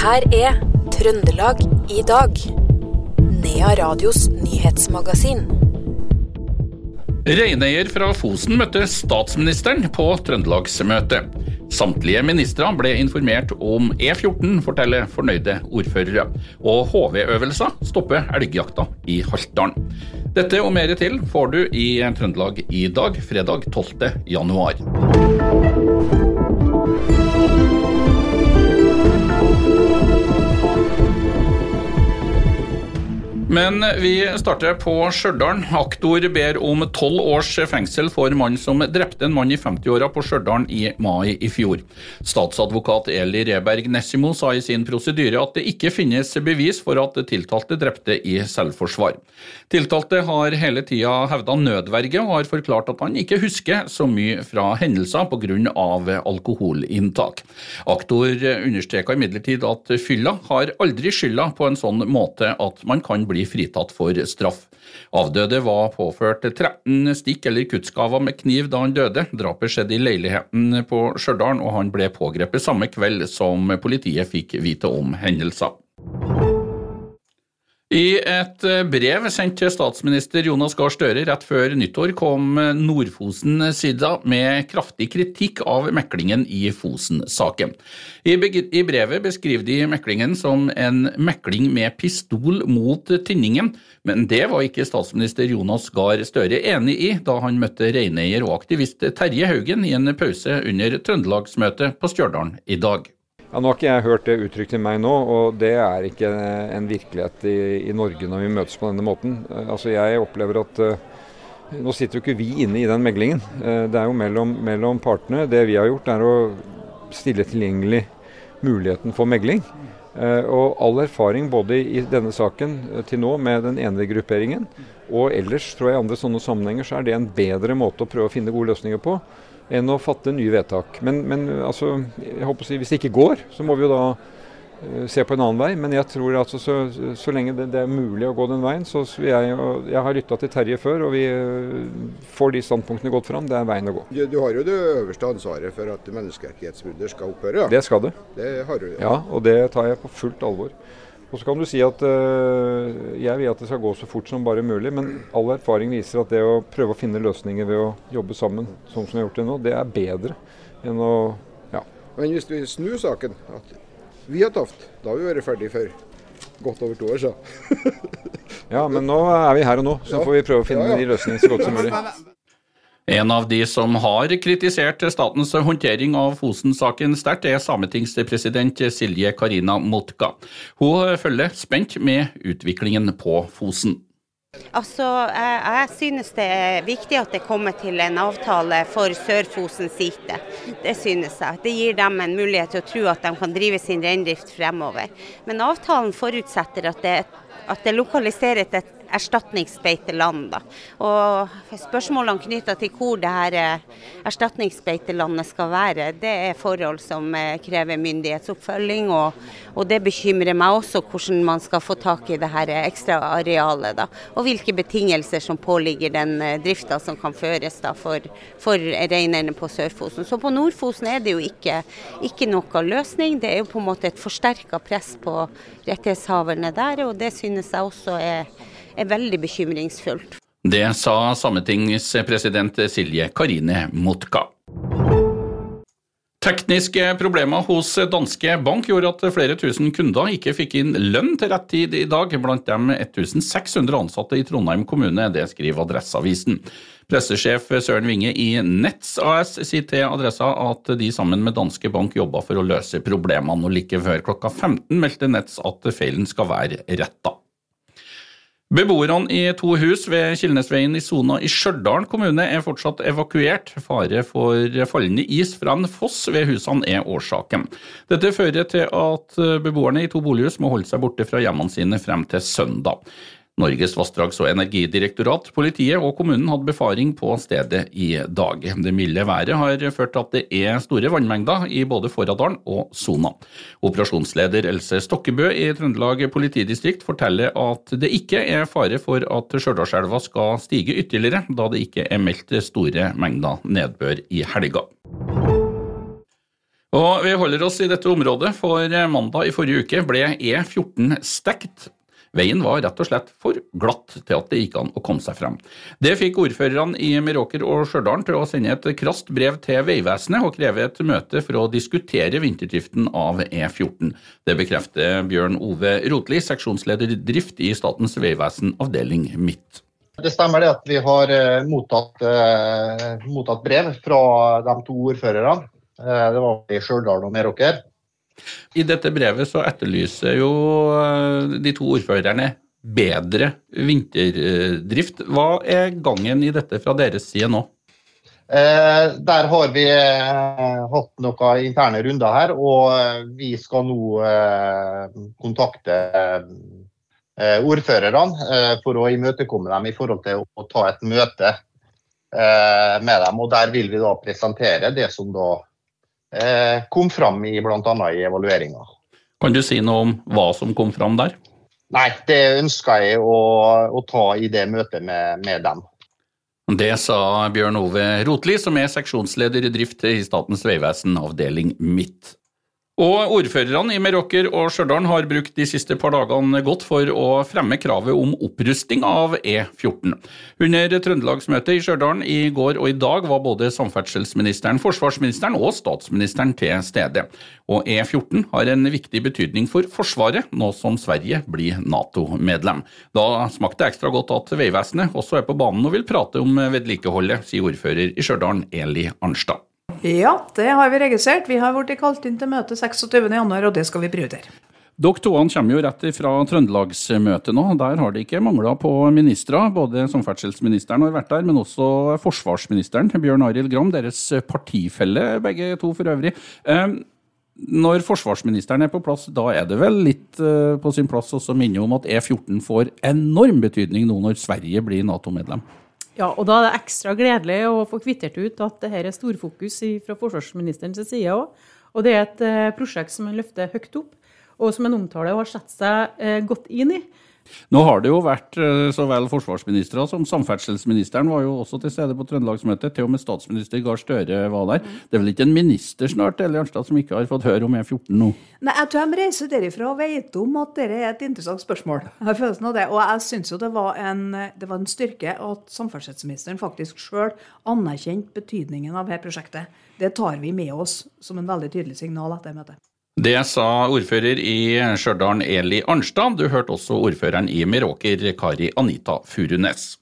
her er Trøndelag i dag. Nea Radios nyhetsmagasin. Reineier fra Fosen møtte statsministeren på Trøndelagsmøte. Samtlige ministre ble informert om E14, forteller fornøyde ordførere. Og HV-øvelser stopper elgjakta i Haltdalen. Dette og mer til får du i Trøndelag i dag, fredag 12. januar. Men vi starter på Stjørdal. Aktor ber om tolv års fengsel for mann som drepte en mann i 50-åra på Stjørdal i mai i fjor. Statsadvokat Eli Reberg Nessimo sa i sin prosedyre at det ikke finnes bevis for at tiltalte drepte i selvforsvar. Tiltalte har hele tida hevda nødverge og har forklart at han ikke husker så mye fra hendelser pga. alkoholinntak. Aktor understreka imidlertid at fylla har aldri skylda på en sånn måte at man kan bli bli fritatt for straff. Avdøde var påført 13 stikk eller kuttskaver med kniv da han døde. Drapet skjedde i leiligheten på Stjørdal, og han ble pågrepet samme kveld som politiet fikk vite om hendelser. I et eh, brev sendt til statsminister Jonas Gahr Støre rett før nyttår kom Nordfosen-sida med kraftig kritikk av meklingen i Fosen-saken. I brevet beskriver de meklingen som en mekling med pistol mot tinningen, men det var ikke statsminister Jonas Gahr Støre enig i da han møtte reineier og aktivist Terje Haugen i en pause under Trøndelagsmøtet på Stjørdal i dag. Ja, Nå har ikke jeg hørt det uttrykt til meg nå, og det er ikke en virkelighet i, i Norge når vi møtes på denne måten. Eh, altså Jeg opplever at uh, nå sitter jo ikke vi inne i den meglingen. Uh, det er jo mellom, mellom, partene. Det vi har gjort er å stille tilgjengelig muligheten for megling. Og all erfaring både i denne saken til nå med den ene grupperingen og ellers tror jeg i andre sånne sammenhenger så er det en bedre måte å prøve å finne gode løsninger på enn å fatte nye vedtak. Men, men altså, jeg håper å si, hvis det ikke går, så må vi jo da uh, se på en annen vei. Men jeg tror altså så, så lenge det, det, er mulig å gå den veien, så jeg, jeg har lytta til Terje før, og vi uh, får de standpunktene godt fram. Det er veien å gå. Du, du har jo det øverste ansvaret for at menneskerettighetsbrudder skal opphøre? Ja. Det skal det. Det har du, ja. ja, og det tar jeg på fullt alvor. Og så kan du si at uh, jeg vil at det skal gå så fort som bare mulig, men all erfaring viser at det å prøve å finne løsninger ved å jobbe sammen, sånn som vi har gjort det nå, det er bedre enn å ja. Men hvis vi snur saken, at vi har tapt, da har vi vært ferdig for godt over to år siden. ja, men nå er vi her og nå, så ja. får vi prøve å finne ja, ja. de løsningene så godt som mulig. En av de som har kritisert statens håndtering av Fosen-saken sterkt, er sametingspresident Silje Karina Motka. Hun følger spent med utviklingen på Fosen. Altså, jeg, jeg, synes det er viktig at det kommer til en avtale for Sør-Fosen site. Det synes jeg. Det gir dem en mulighet til å tro at de kan drive sin reindrift fremover. Men avtalen forutsetter at det, at det lokaliseres et erstatningsbeiteland. Da. Og spørsmålene knytta til hvor det her eh, erstatningsbeitelandet skal være, det er forhold som eh, krever myndighetsoppfølging. Og, og, det bekymrer meg også hvordan man skal få tak i det her ekstra arealet. Da. Og hvilke betingelser som påligger den eh, drifta som kan føres da, for, for reineierne på Sør-Fosen. Så på Nord-Fosen er det jo ikke, ikke noe løsning. Det er jo på en måte et forsterka press på rettighetshaverne der, og det synes jeg også er er veldig bekymringsfullt. Det sa sametingspresident Silje Karine Motka. Tekniske problemer hos danske bank gjorde at flere tusen kunder ikke fikk inn lønn til rett tid i dag, blant dem 1600 ansatte i Trondheim kommune. Det skriver Adresseavisen. Pressesjef Søren Winge i Nets AS sier til Adressa at de sammen med danske bank jobba for å løse problemene, og like før klokka 15 meldte Nets at feilen skal være retta. Beboerne i to hus ved Kilnesveien i Sona i Stjørdal kommune er fortsatt evakuert. Fare for fallende is fra en foss ved husene er årsaken. Dette fører til at beboerne i to bolighus må holde seg borte fra hjemmene sine frem til søndag. Norges vassdrags- og energidirektorat, politiet og kommunen hadde befaring på stedet i dag. Det milde været har ført til at det er store vannmengder i både Forradalen og Sona. Operasjonsleder Else Stokkebø i Trøndelag politidistrikt forteller at det ikke er fare for at Stjørdalselva skal stige ytterligere, da det ikke er meldt store mengder nedbør i helga. Og Vi holder oss i dette området, for mandag i forrige uke ble E14 stekt. Veien var rett og slett for glatt til at det gikk an å komme seg frem. Det fikk ordførerne i Meråker og Stjørdal til å sende et krast brev til Vegvesenet og kreve et møte for å diskutere vinterdriften av E14. Det bekrefter Bjørn Ove Rotli, seksjonsleder drift i Statens vegvesen avdeling Midt. Det stemmer det at vi har eh, mottatt, eh, mottatt brev fra de to ordførerne. Eh, det var i Stjørdal og Meråker. I dette brevet så etterlyser jo eh, de to ordførerne bedre vinterdrift. Hva er gangen i dette fra deres side nå? Eh, der har vi eh, hatt noen interne runder her, og eh, vi skal nå eh, kontakte eh, ordførerne for å imøtekomme dem i forhold til å, ta et møte med dem. og Der vil vi da presentere det som da kom fram i bl.a. i evalueringa. Kan du si noe om hva som kom fram der? Nei, det ønsker jeg å, å ta i det møtet med, med, dem. Det sa Bjørn Ove Rotli, som er seksjonsleder i drift i Statens vegvesen avdeling Midt. Og Ordførerne i Meråker og Stjørdal har brukt de siste par dagene godt for å fremme kravet om opprusting av E14. Under Trøndelagsmøtet i Stjørdal i går og i dag var både samferdselsministeren, forsvarsministeren og statsministeren til stede. Og E14 har en viktig betydning for Forsvaret, nå som Sverige blir Nato-medlem. Da smakte det ekstra godt at Vegvesenet også er på banen og vil prate om vedlikeholdet, sier ordfører i Stjørdal Eli Arnstad. Ja, det har vi registrert. Vi har blitt kalt inn til møte 26.1, og det skal vi prioritere. Dere to kommer jo rett fra Trøndelagsmøtet nå. Der har det ikke mangla på ministre. Både samferdselsministeren har vært der, men også forsvarsministeren, Bjørn Arild Gram, deres partifelle begge to for øvrig. Ehm, når forsvarsministeren er på plass, da er det vel litt eh, på sin plass å minne om at E14 får enorm betydning nå når Sverige blir Nato-medlem? Ja, og da er det ekstra gledelig å få kvittert ut at det her er storfokus fra forsvarsministerens side òg. Og det er et eh, prosjekt som en løfter høyt opp, og som en omtaler og har satt seg eh, godt inn i. Nå har det jo vært eh, så vel forsvarsministre som samferdselsministeren var jo også til stede på Trøndelagsmøtet. Til og med statsminister Gahr Støre var der. Det er vel ikke en minister snart eller Arnstad, som ikke har fått høre om E14 nå? Nei, jeg tror de reiser derifra og vet om at dette er et interessant spørsmål. Jeg har følelsen av det. Og jeg syns jo det var, en, det var en styrke at samferdselsministeren faktisk sjøl anerkjente betydningen av dette prosjektet. Det tar vi med oss som en veldig tydelig signal etter møtet. Det sa ordfører i Stjørdal Eli Arnstad. Du hørte også ordføreren i Meråker, Kari Anita Furunes.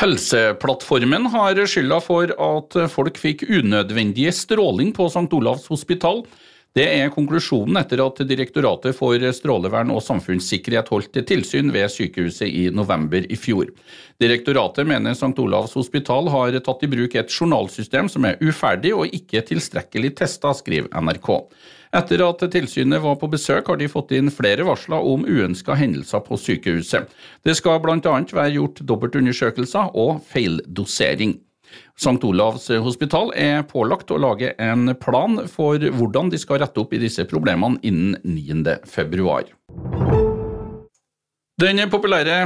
Helseplattformen har skylda for at folk fikk unødvendig stråling på St. Olavs hospital. Det er konklusjonen etter at Direktoratet for strålevern og samfunnssikkerhet holdt tilsyn ved sykehuset i november i fjor. Direktoratet mener St. Olavs hospital har tatt i bruk et journalsystem som er uferdig og ikke tilstrekkelig testa, skriver NRK. Etter at tilsynet var på besøk, har de fått inn flere varsler om uønska hendelser på sykehuset. Det skal bl.a. være gjort dobbeltundersøkelser og feildosering. St. Olavs hospital er pålagt å lage en plan for hvordan de skal rette opp i disse problemene innen 9. Den populære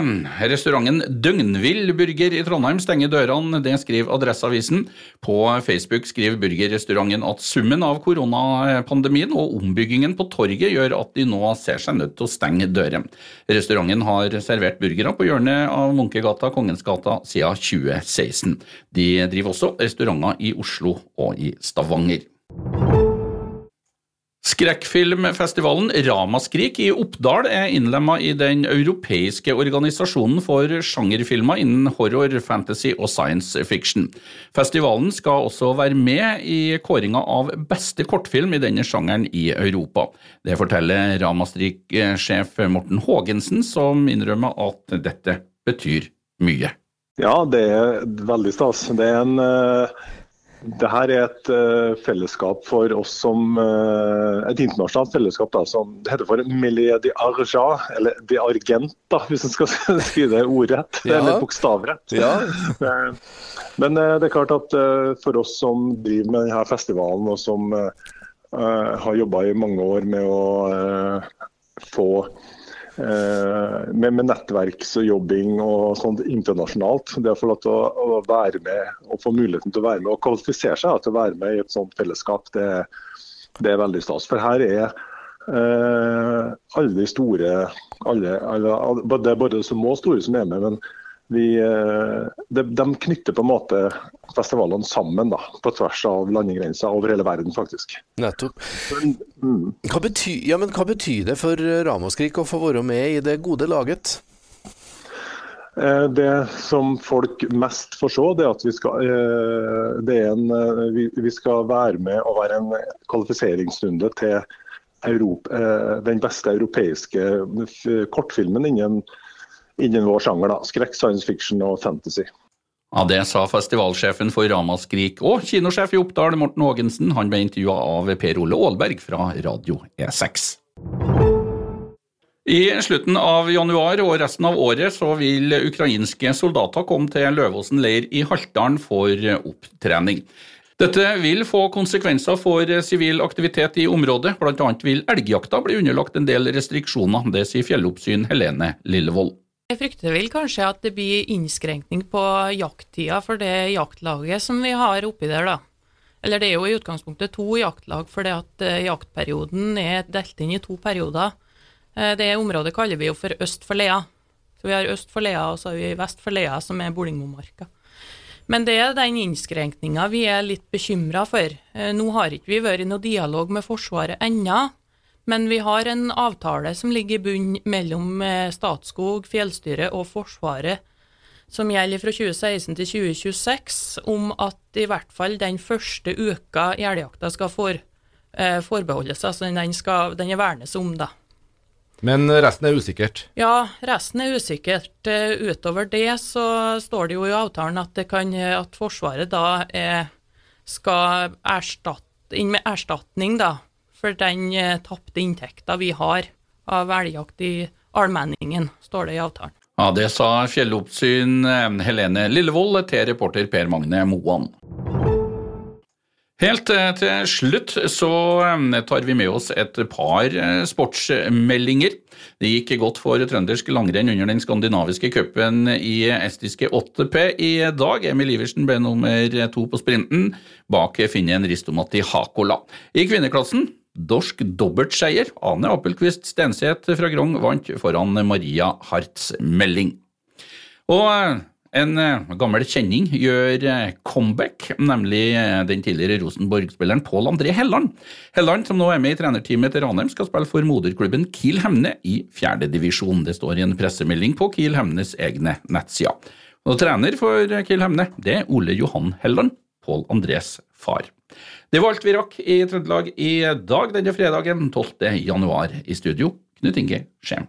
restauranten Døgnvill burger i Trondheim stenger dørene, det skriver Adresseavisen. På Facebook skriver burgerrestauranten at summen av koronapandemien og ombyggingen på torget gjør at de nå ser seg nødt til å stenge dørene. Restauranten har servert burgere på hjørnet av Munkegata Kongensgata siden 2016. De driver også restauranter i Oslo og i Stavanger. Skrekkfilmfestivalen Ramaskrik i Oppdal er innlemma i den europeiske organisasjonen for sjangerfilmer innen horror, fantasy og science fiction. Festivalen skal også være med i kåringa av beste kortfilm i denne sjangeren i Europa. Det forteller Ramaskrik-sjef Morten Haagensen, som innrømmer at dette betyr mye. Ja, det er veldig stas. Det er en uh det her er et uh, fellesskap for oss som uh, Et internasjonalt fellesskap da, som det heter for Millier de Arja, eller de Argent, da, hvis en skal skrive det ordrett. Ja. Eller bokstavrett. Ja. Eh, men uh, det er klart at for oss som driver med denne festivalen, og som har jobba i mange år med å få med, med nettverksjobbing og sånt internasjonalt. Det å få lov til å, å, være med og få muligheten til å være med og kvalifisere seg til å være med i et sånt fellesskap, det, det er veldig stas. For her er eh, alle de store alle, alle, Det er både små må store som er med, men vi, eh, de, de, knytter på en måte festivalene sammen da, på tvers av landegrenser over hele verden, faktisk. Nettopp. Mm. Hva, betyr, ja, hva betyr det for Ramaskrik å få være med i det gode laget? Eh, det som folk mest får se, det er at vi skal, eh, er en, vi skal være med og være en kvalifiseringsrunde til Europa, den beste europeiske kortfilmen innen innen vår sjanger. da, Skrekk, science fiction og fantasy. Ja, Det sa festivalsjefen for Ramaskrik og kinosjef i Oppdal, Morten Haagensen. Han ble intervjua av Per Ole Aalberg fra Radio E6. I slutten av januar og resten av året så vil ukrainske soldater komme til Løvåsen leir i Haltdalen for opptrening. Dette vil få konsekvenser for sivil aktivitet i området, bl.a. vil elgjakta bli underlagt en del restriksjoner. Det sier fjelloppsyn Helene Lillevold. Jeg frykter vel kanskje at det blir innskrenkning på jakttida for det jaktlaget som vi har oppi der, da. Eller det er jo i utgangspunktet to jaktlag, fordi at eh, jaktperioden er delt inn i to perioder. Eh, det området kaller vi jo for øst for Lea. Så vi har øst for Lea, og så har vi vest for Lea, som er Bolingmomarka. Men det er den innskrenkninga vi er litt bekymra for. Eh, nå har ikke vi vært i noe dialog med Forsvaret ennå, men vi har en avtale som ligger i bunn mellom eh, Statskog, Fjellstyret og Forsvaret, som gjelder fra 2016 til 2026, om at i hvert fall den første uka elgjakta skal for, eh, forbeholdes. Altså den, skal, den er vernes om, da. Men resten er usikkert? Ja, resten er usikkert. Eh, utover det så står det jo i avtalen at, kan, at Forsvaret da eh, skal erstatte, inn med erstatning da, for den eh, tapte inntekta vi har av elgjakt i allmenningen, står det i avtalen. Ja, Det sa fjelloppsyn eh, Helene Lillevold til reporter Per Magne Moan. Helt eh, til slutt så tar vi med oss et par sportsmeldinger. Det gikk godt for trøndersk langrenn under den skandinaviske cupen i estiske 8P i dag. Emil Iversen ble nummer to på sprinten, bak finnen Ristomatti Hakola. I kvinneklassen Dorsk dobbeltseier. Ane Appelquist Stenseth fra Grong vant foran Maria Hartz Melding. Og eh, en eh, gammel kjenning gjør eh, comeback, nemlig den tidligere Rosenborg-spilleren Pål André Helland. Helland, som nå er med i trenerteamet til Ranheim, skal spille for moderklubben Kiel Hemne i fjerdedivisjon. Det står i en pressemelding på Kiel Hemnes egne nettsider. Og trener for Kiel Hemne, det er Ole Johan Helland, Pål Andrés far. Det var alt vi rakk i Trøndelag i dag denne fredagen 12. januar. I studio, Knut Inge Skjem.